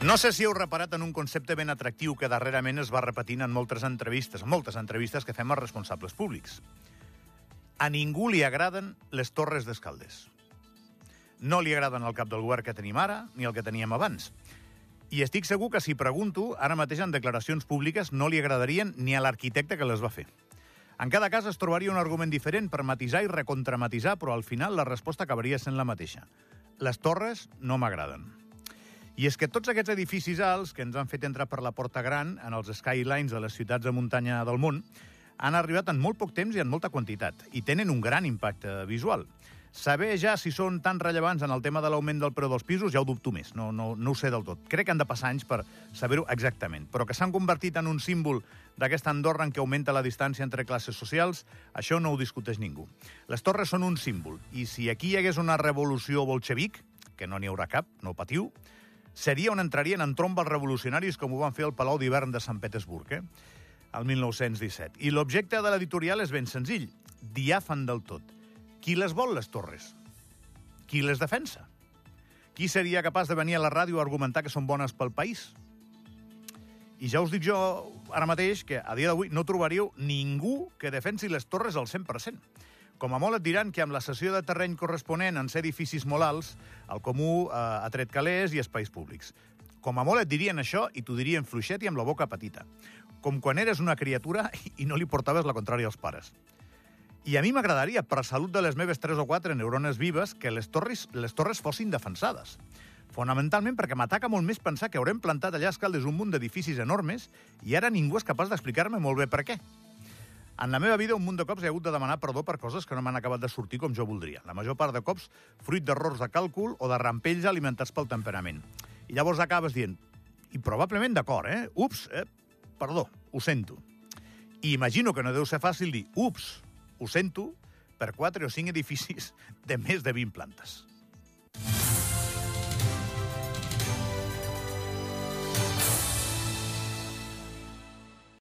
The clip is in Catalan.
No sé si heu reparat en un concepte ben atractiu que darrerament es va repetint en moltes entrevistes, en moltes entrevistes que fem als responsables públics. A ningú li agraden les torres d'escaldes. No li agraden el cap del govern que tenim ara, ni el que teníem abans. I estic segur que si pregunto, ara mateix en declaracions públiques no li agradarien ni a l'arquitecte que les va fer. En cada cas es trobaria un argument diferent per matisar i recontramatisar, però al final la resposta acabaria sent la mateixa. Les torres no m'agraden. I és que tots aquests edificis alts que ens han fet entrar per la Porta Gran en els skylines de les ciutats de muntanya del món han arribat en molt poc temps i en molta quantitat i tenen un gran impacte visual. Saber ja si són tan rellevants en el tema de l'augment del preu dels pisos ja ho dubto més, no, no, no ho sé del tot. Crec que han de passar anys per saber-ho exactament, però que s'han convertit en un símbol d'aquesta Andorra en què augmenta la distància entre classes socials, això no ho discuteix ningú. Les torres són un símbol, i si aquí hi hagués una revolució bolxevic, que no n'hi haurà cap, no patiu, seria on entrarien en tromba els revolucionaris com ho van fer al Palau d'Hivern de Sant Petersburg, eh? el 1917. I l'objecte de l'editorial és ben senzill, diàfan del tot. Qui les vol, les torres? Qui les defensa? Qui seria capaç de venir a la ràdio a argumentar que són bones pel país? I ja us dic jo ara mateix que a dia d'avui no trobaríeu ningú que defensi les torres al 100%. Com a molt et diran que amb la cessió de terreny corresponent en ser edificis molt alts, el comú eh, ha tret calés i espais públics. Com a molt et dirien això i t'ho dirien fluixet i amb la boca petita. Com quan eres una criatura i no li portaves la contrària als pares. I a mi m'agradaria, per salut de les meves 3 o 4 neurones vives, que les torres, les torres fossin defensades. Fonamentalment perquè m'ataca molt més pensar que haurem plantat allà Escaldes un munt d'edificis enormes i ara ningú és capaç d'explicar-me molt bé per què. En la meva vida, un munt de cops he hagut de demanar perdó per coses que no m'han acabat de sortir com jo voldria. La major part de cops, fruit d'errors de càlcul o de rampells alimentats pel temperament. I llavors acabes dient, i probablement d'acord, eh? Ups, eh? perdó, ho sento. I imagino que no deu ser fàcil dir, ups, ho sento, per quatre o cinc edificis de més de 20 plantes.